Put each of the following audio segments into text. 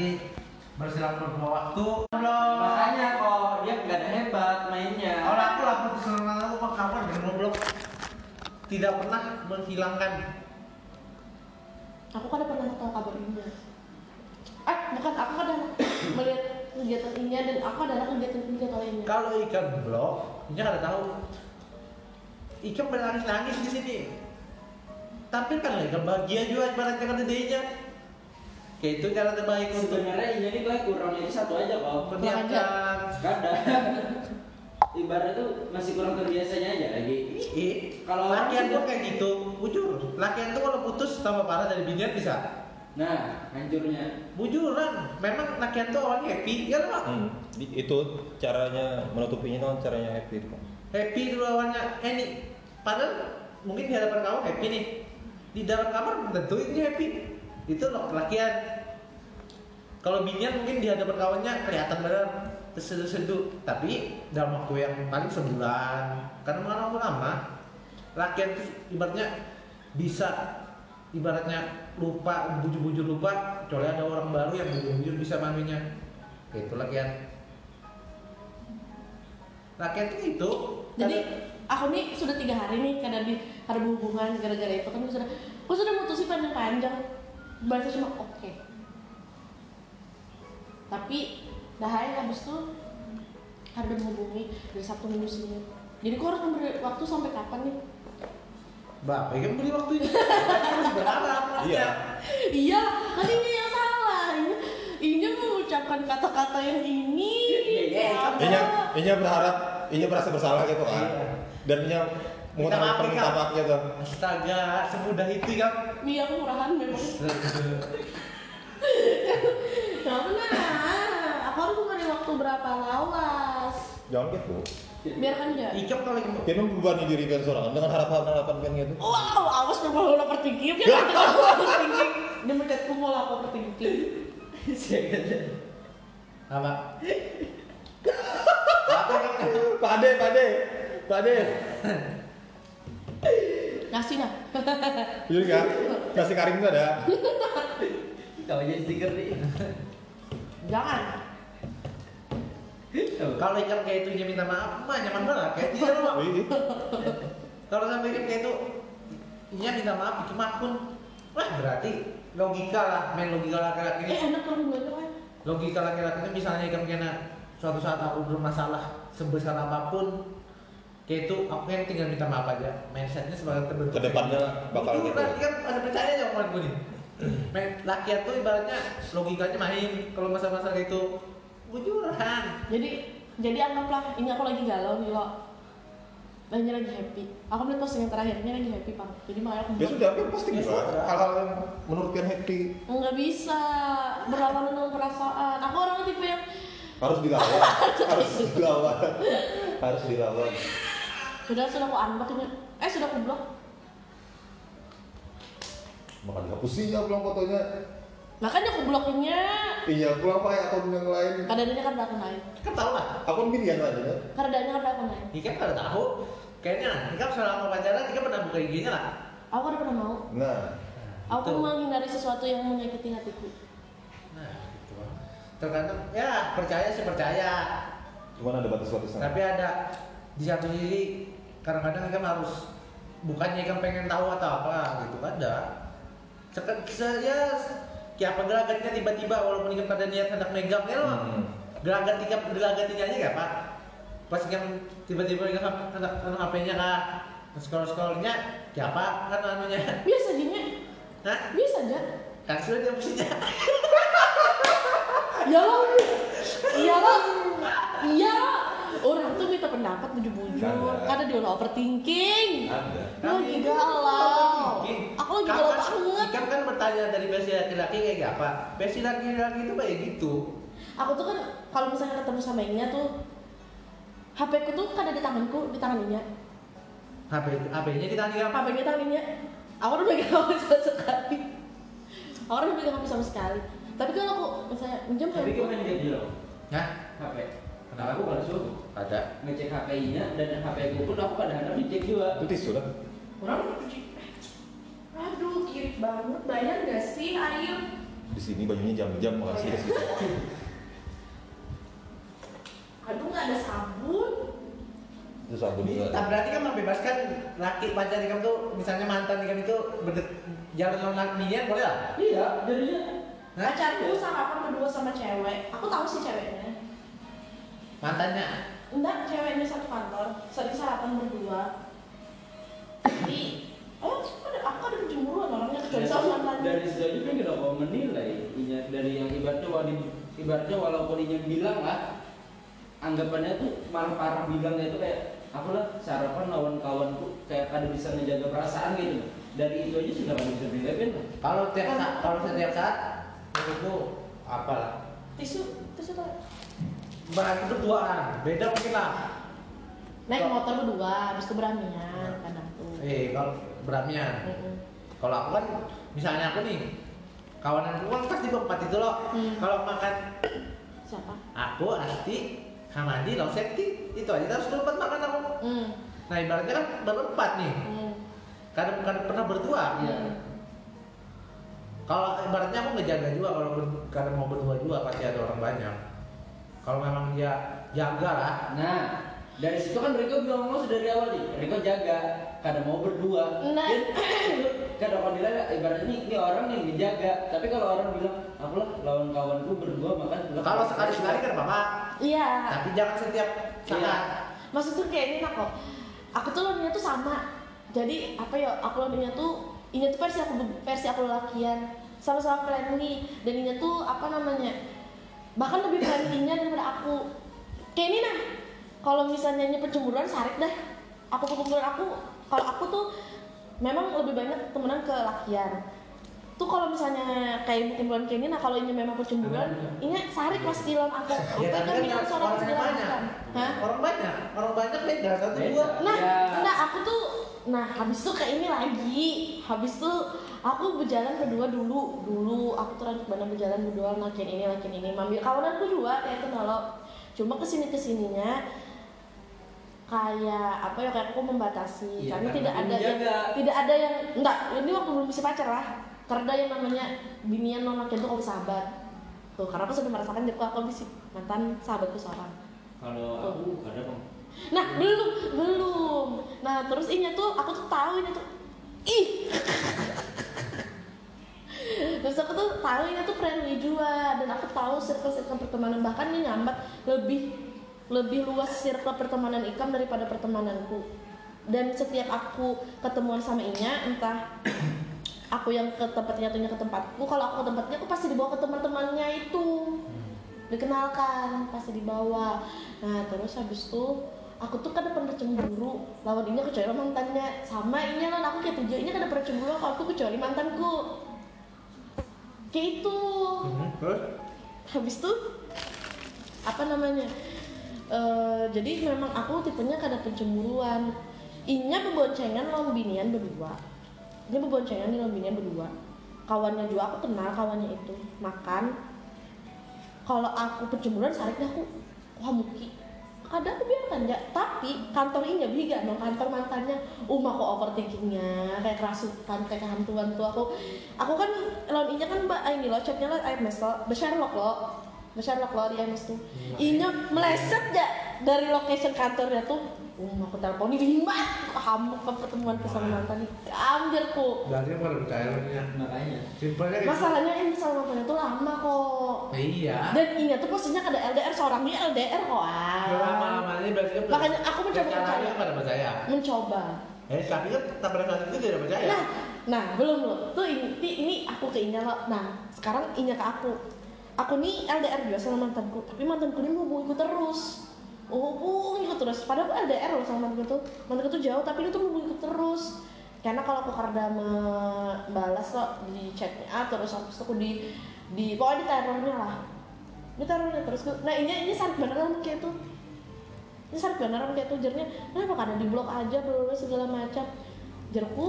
nanti berselang beberapa waktu belum Makanya kok dia nggak ada hebat mainnya. kalau aku lah sama aku mah kawan dengan goblok tidak pernah menghilangkan Aku kan pernah tahu kabar Inya. Eh, bukan aku kan melihat kegiatan Inya dan aku adalah kegiatan-kegiatan lainnya. kalau ikan blok dia nggak tahu ikan menangis nangis di sini tampilkan lah ikan bahagia juga ibaratnya kan dedenya kayak itu cara terbaik untuk Sebenarnya ini nih gue kurang jadi satu aja kok. Gak ada. Ibarat tuh masih kurang terbiasanya aja lagi. Ih, Kalau latihan sudah- tuh kayak gitu, bujur. Latihan tuh kalau putus tambah parah dari binian bisa. Nah, hancurnya. Bujuran, memang latihan tuh awalnya happy, ya lah. Hmm, itu caranya menutupinya kan caranya happy itu. Happy dulu awalnya, eh nih, padahal mungkin di hadapan kamu happy nih. Di dalam kamar tentu ini happy. Itu loh latihan. Kalau binian mungkin di hadapan kawannya kelihatan benar terseduh-seduh, tapi dalam waktu yang paling sebulan, karena malah waktu lama, latihan tuh ibaratnya bisa ibaratnya lupa bujur-bujur lupa kecuali ada orang baru yang bujur-bujur bisa manunya itu latihan latihan tuh itu. Jadi aku nih sudah tiga hari nih karena di ada hubungan gara-gara itu kan sudah aku sudah mutusin panjang-panjang bahasa cuma oke. Tapi dah hari habis tuh ada menghubungi dari Sabtu Minggu sini. Jadi aku harus memberi waktu sampai kapan nih? Bapak kan beli waktu ini harus berharap Iya. iya kan ini yang salah. Ini ini mengucapkan kata-kata yang ini. Iya, Inya berharap, Inya merasa bersalah gitu kan. Iya. Dan Inya Minta maaf, permintaan Kak. maaf gitu. astaga semudah itu kan iya murahan memang Gak pernah. Aku harus memberi waktu berapa lawas. Jangan gitu. Biarkan dia. Kalau lagi Kita membebani diri kan seorang dengan harapan-harapan kan gitu. Wow, awas memang lo ya kan aku overthinking. Dia mencetku mau lah overthinking. apa apa Pade, pade, pade. Ngasih nah. Iya kan? Nasi karing itu ada. Kau jadi stiker nih. Jangan. kalau ikan kayak itu dia minta maaf mah nyaman banget kayak dia loh Wih, kalau sampai ikan kayak itu dia minta maaf bikin akun wah berarti logika lah main logika laki-laki ini Eh enak kalau gue logika laki-laki ini misalnya ikan kena suatu saat aku bermasalah sebesar apa pun kayak itu aku yang tinggal minta maaf aja mindsetnya sebagai terbentuk Ke depannya bakal itu gitu. berarti kan ada percaya ya omongan gue nih laki tuh ibaratnya logikanya main kalau masalah-masalah kayak itu bujuran Jadi jadi anggaplah ini aku lagi galau nih lo. Ini lagi happy. Aku melihat postingan terakhirnya lagi happy pak. Jadi makanya aku Ya sudah, tapi pasti Ya. Hal-hal yang menurut kalian happy nggak bisa berlawanan dengan perasaan. Aku orang tipe yang harus dilawan, harus dilawan, harus dilawan. Sudah sudah aku unblock ini. Eh sudah aku blok. Maka dihapusin ya pulang fotonya. Makanya aku bloknya. Iya, pulang pakai akun yang lain. Kadang-kadang kan ada akun lain. kan tau lah Akun binian aja kan? Kadang-kadang kan ada akun lain. Ikan pada tahu kayaknya Ikan selama pacaran Ikan pernah buka IG-nya lah Aku kan pernah mau. Nah, Aku Itu. menghindari sesuatu yang menyakiti hatiku. nah gitu terkadang ya percaya sih percaya cuman ada batas-batasnya. tapi ada di satu sisi kadang-kadang Ikan harus bukannya Ikan pengen tahu atau apa gitu ada Sek- se- ya kayak apa gelagatnya tiba-tiba walaupun Ikan pada niat hendak megang ya loh Hmm. gelagat tiga gelagatin aja gak pak pas Ikan tiba-tiba Ikan hendak hendak HP-nya kah scroll scrollnya kayak apa kan anunya Biasa gini. Hah? Biasa aja. kan sudah dia mestinya Ya lo. Iya lo. Iya. Orang tuh minta pendapat bujur-bujur. Karena dia udah overthinking. Ada. Lu lagi galau. Aku lagi galau Kan- banget. Ikan kan bertanya dari versi laki-laki kayak apa versi laki-laki itu kayak gitu Aku tuh kan kalau misalnya ketemu sama Inya tuh HP ku tuh kan ada di tanganku, di tangan Inya. HP HP-nya di tangan Ikan HP-nya tangan Inya. Aku udah pegang HP sama sekali. Aku udah pegang HP sama sekali. Tapi kalau aku misalnya minjem Tapi handphone, gimana dia bilang? Hah? HP. Kenapa? Aku kalau suruh ada ngecek HP-nya dan HP ku pun aku kadang-kadang dicek juga. Itu tisu lah. orang. Aduh, kiri banget. Bayar gak sih air? di sini bajunya jam-jam makasih ke situ. aduh nggak ada sabun Terus aku juga. Nah, berarti kan membebaskan laki pacar ikam tuh misalnya mantan ikam itu berde- jalan lawan binian boleh lah? Iya, jadinya pacarku sarapan berdua sama cewek aku tahu sih ceweknya Mantannya. enggak ceweknya satu kantor. Sering sarapan berdua. Jadi oh ada aku ada kecemburuan orangnya kecuali sama mantannya dari situ aja kan kita mau menilai Inya- dari yang ibaratnya wali- ibaratnya walaupun Inya bilang lah anggapannya tuh malah parah bilangnya itu kayak aku lah sarapan lawan kawanku kayak kada bisa menjaga perasaan gitu. Dari itu aja sudah kada bisa bedain lah. Kalau tiap saat, kalau setiap saat menurutku apalah. tisu tisu tuh Berarti berduaan, beda mungkin lah. naik motor berdua habis itu beramian kadang tuh Eh, kalau beramian. Mm-mm. Kalau aku kan, misalnya aku nih, kawanan aku kan pasti berempat itu loh. Hmm. Kalau makan siapa aku, Asti, Hamadi, Lau Sekti, itu aja harus berempat makan aku. hmm. Nah ibaratnya kan berempat nih, Hmm. kadang kadang pernah berdua. Iya. Kalau ibaratnya aku ngejaga juga kalau kadang mau berdua juga pasti ada orang banyak. Kalau memang dia jaga lah, nah dari situ kan Riko bilang ngomong dari awal nih. Riko jaga kada mau berdua. Nah. Kan, kada kau nilai ibaratnya ini, ini orang nih menjaga tapi kalau orang bilang aku lah lawan kawanku berdua makan kalau sekali sekali kan apa iya. Tapi jangan setiap Iya. saat. maksud tuh kayak ini nak kok. Aku tuh lawannya tuh sama. Jadi apa ya aku lawannya tuh ini tuh versi aku versi aku lakian sama-sama friendly. Dan ini tuh apa namanya bahkan lebih friendly-nya daripada aku. Kayak ini nah. Kalau misalnya ini pencemburuan sarik dah aku pencemburuan aku kalau aku tuh memang lebih banyak temenan ke lakian. Tuh kalau misalnya kayak bikin bulan kayak ini nah kalau ini memang pencemburuan ini sarik pasti lawan aku. Ya kan bilang kan seorang orang banyak. hah? Orang banyak, orang banyak beda satu dua. Nah, Ya. nah aku tuh, nah habis itu kayak ini lagi, habis itu aku berjalan berdua dulu, dulu. Aku tuh lanjut mana berjalan berdua lakin ini lakin ini, mambil kawananku juga kayak itu kalau cuma ke sini ke sininya kayak apa ya kayak aku membatasi. Iya, karena karena tidak aku ada yang tidak ada yang enggak ini waktu belum bisa pacar lah. Karena yang namanya binian non lakin tuh kalau sahabat. Tuh karena aku sudah merasakan jadi aku bisa mantan sahabatku seorang. Kalau aku bang Nah, belum, belum. Nah, terus ini tuh aku tuh tahu ini tuh ih. terus aku tuh tahu ini tuh friendly juga dan aku tahu circle-circle pertemanan bahkan ini nyambat lebih lebih luas circle pertemanan Ikam daripada pertemananku. Dan setiap aku ketemuan sama Inya, entah aku yang ke tempatnya atau ke tempatku, kalau aku ke tempatnya aku pasti dibawa ke teman-temannya itu dikenalkan pasti dibawa nah terus habis itu aku tuh kan pernah cemburu lawan ini kecuali mantannya. Sama ini kan aku kayak tujuh ini kan pernah cemburu kalau aku kecuali mantanku. Kayak itu. Terus? habis itu apa namanya Eh, jadi memang aku tipenya kada pencemburuan. Inya beboncengan lawan binian berdua. Ini beboncengan di lawan binian berdua. Kawannya juga aku kenal kawannya itu. Makan. Kalau aku pencemburuan sarik dah aku. Wah muki ada aku biarkan ya tapi kantor ini biga no kantor mantannya um aku overthinkingnya kayak kerasukan kayak kehantuan tuh aku. Aku kan lawan inya kan mbak ini loh chatnya lah IMS lo Sherlock lo Sherlock lo di IMS tuh. Inya meleset ya dari location kantornya tuh um aku telepon ini lima kamu ke pertemuan ke sama mantan ambil ku Berarti aku ada percaya makanya Simpelnya gitu. masalahnya ini sama mantannya tuh lama kok Iya. dan ini tuh posisinya kada LDR seorang dia LDR kok ah. Lama-lamanya berarti kan Makanya aku mencoba percaya. percaya. mencoba Eh, tapi kan tak pada saat itu dia tidak percaya. nah nah belum loh tuh ini ini, aku ke Inya loh nah sekarang Inya ke aku aku nih LDR juga sama mantanku tapi mantanku ini hubungiku terus oh hubungiku terus. Padahal aku LDR loh sama mantanku tuh mantanku tuh jauh tapi dia tuh hubungiku terus. Karena kalau aku karena membalas loh di chatnya ah, terus habis itu aku di di pokoknya di terornya lah. Di terornya terus. Nah ini ini sarik beneran kayak tuh. Ini sarik beneran kayak tuh jernya kenapa kadang di blok aja bla segala macam. Jerku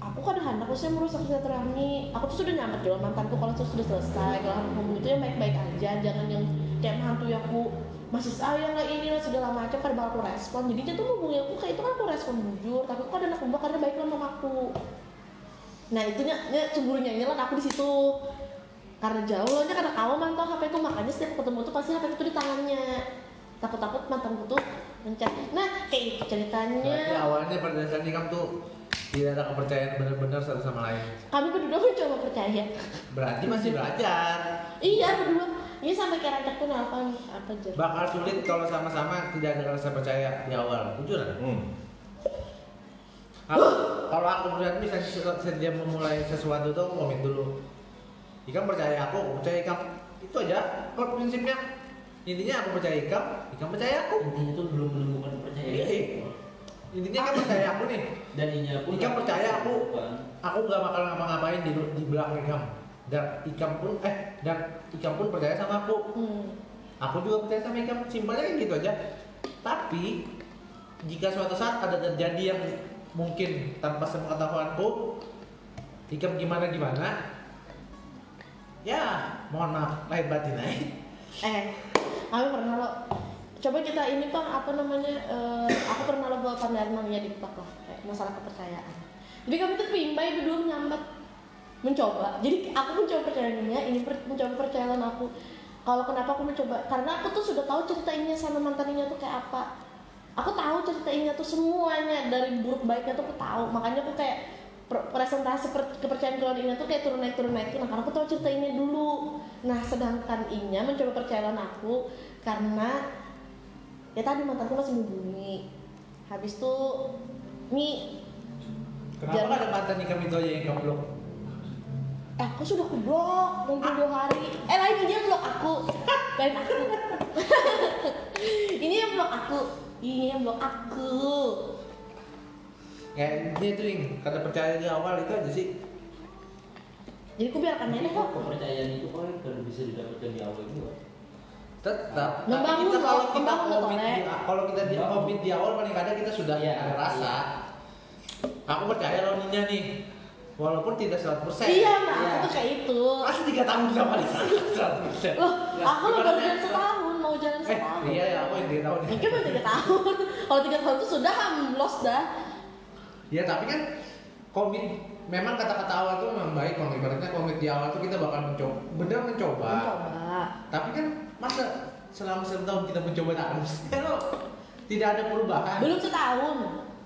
aku kadang aku sih merusak silaturahmi. Aku tuh sudah nyamet jual mantanku kalau tuh sudah selesai kalau aku itu yang baik-baik aja. Jangan yang kayak menantu yang aku masih sayang lah ini lah segala macam. Bakal aku respon. Jadi dia tuh ngomongin aku kayak itu kan aku respon jujur tapi aku kadang aku mbak karena baik sama mamaku nah itu nya, nya cemburunya ini lah aku di situ. Karena jauh lo nya karena kau mantau HP ku. Makanya setiap ketemu tuh pasti HP ku tuh di tangannya. Takut-takut mantanku tuh mencet. Nah kayak itu Berarti ceritanya awalnya pada dasarnya kamu tuh tidak ada kepercayaan benar-benar satu sama lain. kami berdua mencoba percaya. Berarti masih belajar. iya berdua ini sampai kayak rancak tuh nelfon apa aja Bakal sulit kalau sama-sama tidak ada rasa percaya di awal. Jujur. Hmm. Kalau kalau aku melihat misalnya setiap memulai sesuatu tuh komit dulu. Ikam percaya aku, aku percaya Ikam. Itu aja kalau prinsipnya. Intinya aku percaya Ikam, Ikam percaya aku. intinya tuh belum menemukan kepercayaan Iya. Intinya kan percaya aku nih. dan inya pun Ikam percaya aku. Aku nggak bakal ngapa-ngapain di di belakang Ikam. Dan Ikam pun eh dan Ikam pun percaya sama aku. hmm. Aku juga percaya sama Ikam. Simpelnya kan gitu aja. Tapi jika suatu saat ada terjadi yang mungkin tanpa sepengetahuanku, Ikam gimana gimana, ya mohon maaf lahir batin aja. eh kami pernah lo coba kita ini bang apa namanya eh, aku pernah lo bawa pandangan namanya di TikTok lah kayak masalah kepercayaan jadi kami tuh pimbai berdua menyambat mencoba. Jadi aku mencoba percayaannya ini per- mencoba percayaan aku. Kalau kenapa aku mencoba? Karena aku tuh sudah tahu cerita ini sama mantannya tuh kayak apa. Aku tahu cerita ini tuh semuanya dari buruk baiknya tuh aku tahu. Makanya aku kayak presentasi per- kepercayaan kalau ini tuh kayak turun naik turun naik. Nah karena aku tahu cerita ini dulu. Nah sedangkan Inya mencoba percayaan aku karena ya tadi mantanku masih menghubungi habis tuh ini Kenapa ada mantan Ikam itu aja yang kamu? Aku sudah aku blok 22 hari. Eh lain ini yang blok aku. Lain aku. Ini yang blok aku. Ini yang blok aku. Ya intinya itu Ring, kata percaya di awal itu aja sih. jadi aku biarkan aja kok. Kepercayaan itu kok kalau bisa didapatkan di awal juga Tetap. Membangun kita kalau kita membangun loh, komit di, kalau kita di komit di awal paling kadang kita sudah Iya, ada rasa. Aku percaya lo Ninya nih. Walaupun tidak 100%. iya mbak Iya. aku tuh kayak itu Masih 3 tahun sama dia 100%. loh Ya, aku lo baru jalan setahun mau jalan Eh, setahun iya ya, aku yang 3 tahun. mungkin baru tiga tahun kalau tiga tahun tuh sudah los dah Ya, tapi kan komit memang kata-kata awal tuh memang baik kalau ibaratnya komit di awal tuh kita bakal mencoba bener mencoba. mencoba Tapi kan masa selama satu tahun kita mencoba terus, kan lo tidak ada perubahan. belum setahun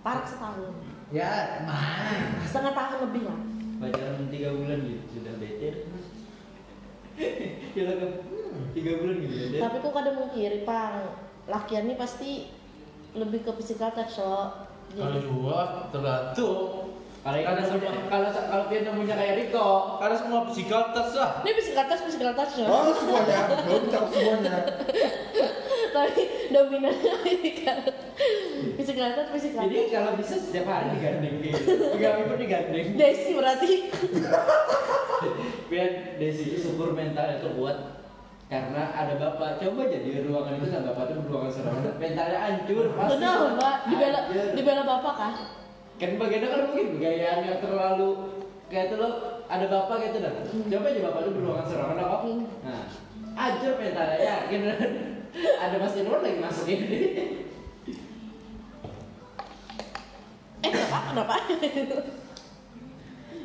parah setahun Ya, mah. setengah tahun lebih lah pacaran tiga bulan gitu sudah bete dia lagi hmm, tiga bulan gitu ya tapi kok kadang mengkiri pang lakian ini pasti lebih ke physical touch loh Kalau jadi gua tergantung. kalau Ada kalau semua. kalau kalau dia nemunya kayak Riko Karena semua physical touch lah. ini physical touch physical touch loh Oh semuanya, belum cakup semuanya. tapi dominannya physical physical touch physical jadi touch kalau bisa setiap hari digandeng gitu. Tiga minggu digandeng. Desi berarti. Biar Desi itu syukur mental itu kuat. Karena ada bapak coba aja di ruangan itu sama bapak itu ruangan serangan mentalnya hancur pasti. Benar mbak. Dibela Hancur. dibela bapak kan? Kan bagiannya kan mungkin gayaannya terlalu kayak itu lo ada bapak gitu dah. Coba aja bapak lu beruangan serangan apa? Hmm. nah hancur mentalnya yakin ada mas Inur lagi masuk ini kenapa kenapa?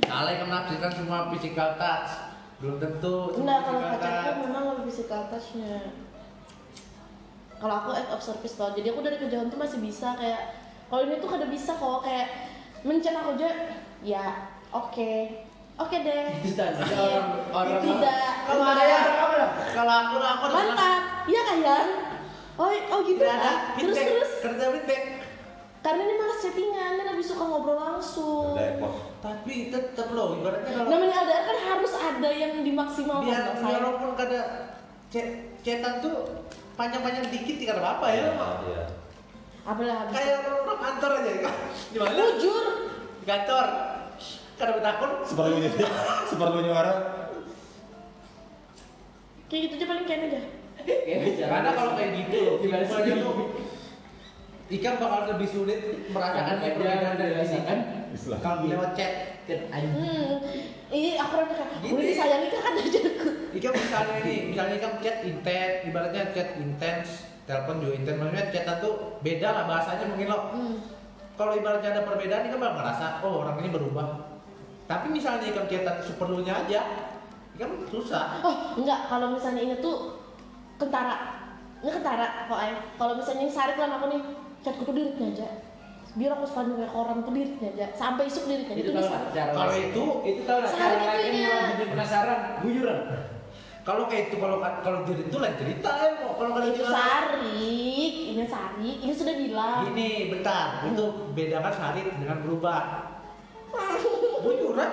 Kalian kan menafsirkan semua physical touch. Belum tentu enggak kalau pacarku memang lebih physical touchnya. Kalau aku act of service loh jadi aku dari kejauhan tuh masih bisa kayak kalau ini tuh kada bisa kok kayak mencet aku aja ya oke. Oke deh. Tanda Iya. orang orang tidak. Kalau ada dah? Kalau aku aku ada mantap. iya kan Yan? oh oh gitu Tidak kan? Terus terus. Kerja feedback. Karena ini malas chattingan dia lebih suka ngobrol langsung. Tapi tetap loh, ibaratnya kalau namanya LDR kan harus ada yang dimaksimalkan biar walaupun kada chat chatan tuh panjang-panjang dikit tidak apa-apa ya. Iya. apalah habis Kayak orang kantor aja. Gimana? jujur Di kantor. Kada bertakun. Seperlunya, seperlunya orang. kayak gitu aja paling keren aja kayak bicara Karena kalau kayak gitu, Gimana sih? Ikan bakal lebih sulit merasakan Karena perbedaan dia dari sini kan Islam. kalau lewat chat. kan anjing hmm ini aku rasa kayak Gitu udah ya. disayangi kan jago Ikan misalnya ini, misalnya Ikan chat intens, ibaratnya chat intens, telepon juga intens, maksudnya chatan tuh beda lah bahasanya mungkin lo. hmm. Kalau ibaratnya ada perbedaan, Ikan bakal ngerasa, oh orang ini berubah. Tapi misalnya Ikan chatan seperlunya aja, kan susah Oh, enggak, kalau misalnya ini tuh kentara. Ini kentara kok. Kalau misalnya yang sarik lah aku nih, chatku tuh diritnya aja. Biar aku sepanjang kayak koran tuh diritnya aja. Sampai isuk diritnya itu itu bisa. Kalau itu- itu tahu nggak cara lain yang bikin penasaran buyuran kalau kayak itu kalau kalau diri itu lain cerita ya mau kalau kalian Itu sarik, ini sarik, ini sudah bilang. Gini, bentar. Itu bedakan sarik dengan berubah. Buyuran.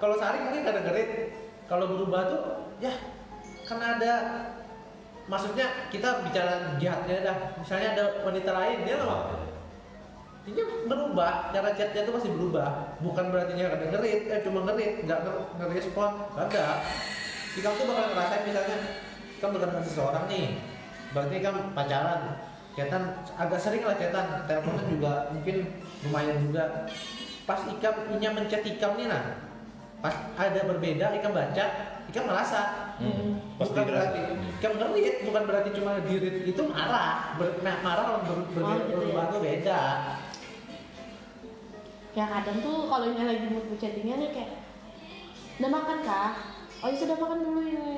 Kalau sarik mungkin kadang gerit. Kalau berubah tuh, ya karena ada maksudnya kita bicara jihadnya dah. Misalnya ada wanita lain, dia loh. Ini berubah, cara chatnya tuh masih berubah. Bukan berarti dia kadang ngerit, eh cuma ngerit, nggak nger- ngerespon, ada. Kita tuh bakal ngerasain misalnya, kan bukan dengan seseorang nih, berarti kan pacaran, chatan agak sering lah chatan, teleponan juga mungkin lumayan juga. Pas ikam inya mencet ikam nih nah, pas ada berbeda ikam baca, ikam merasa. Hmm. Pasti bukan berarti ikam ngerit, bukan berarti cuma dirit itu marah, Ber- nah, marah lawan ber, ber, Oh, gitu ya. berubah tuh beda. Ya kadang tuh kalau ini lagi mood chattingnya nih kayak udah makan kah? Oh ya sudah makan dulu ini.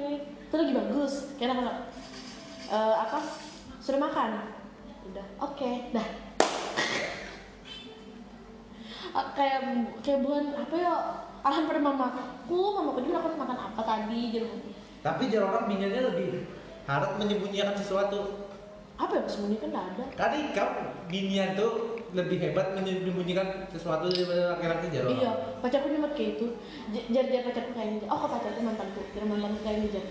Itu lagi bagus. Kayak apa? Eh, apa? Sudah makan? Udah. Oke, dah. Ah, kayak kayak bukan apa ya? Arahan pada mamaku, mamaku juga makan makan apa tadi gitu. Tapi jarang orang bingung lebih harap menyembunyikan sesuatu. Apa ya sembunyikan nggak ada. Karena ikam binian tuh lebih hebat menyembunyikan sesuatu daripada laki-laki jarang. Iya, pacarku nyemot kayak itu. J- Jar jar pacarku kayak ini. Oh, kok pacarku mantanku, kira mantanku kayak ini jar.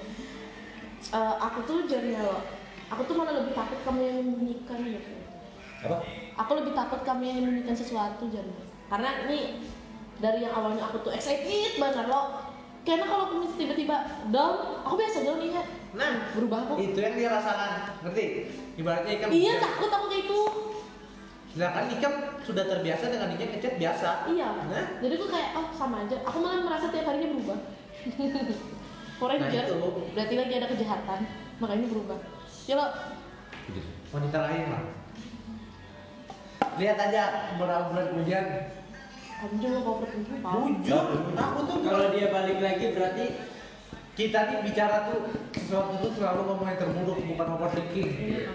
Eh, aku tuh jarnya loh. Aku tuh malah lebih takut kamu yang menyembunyikan gitu. Apa? Aku lebih takut kamu yang menyembunyikan sesuatu jarnya. Karena ini dari yang awalnya aku tuh excited banget loh. Karena kalau aku tiba-tiba down, aku biasa down lihat. Nah, Berubah aku. itu yang dia rasakan, ngerti? Ibaratnya ikam. Iya takut aku kayak itu. Sedangkan ikam sudah terbiasa dengan dia ngechat biasa. Iya. Nah, Jadi aku kayak oh sama aja. Aku malah merasa tiap harinya berubah. Foreigner, Nah, itu. berarti lagi ada kejahatan, makanya berubah. Ya lo, wanita lain lah. Lihat aja beberapa bulan kemudian. Tahu. Jujur, aku tuh kalau dia balik lagi berarti kita nih bicara tuh sesuatu tuh selalu ngomong yang terburuk bukan overthinking. Iya.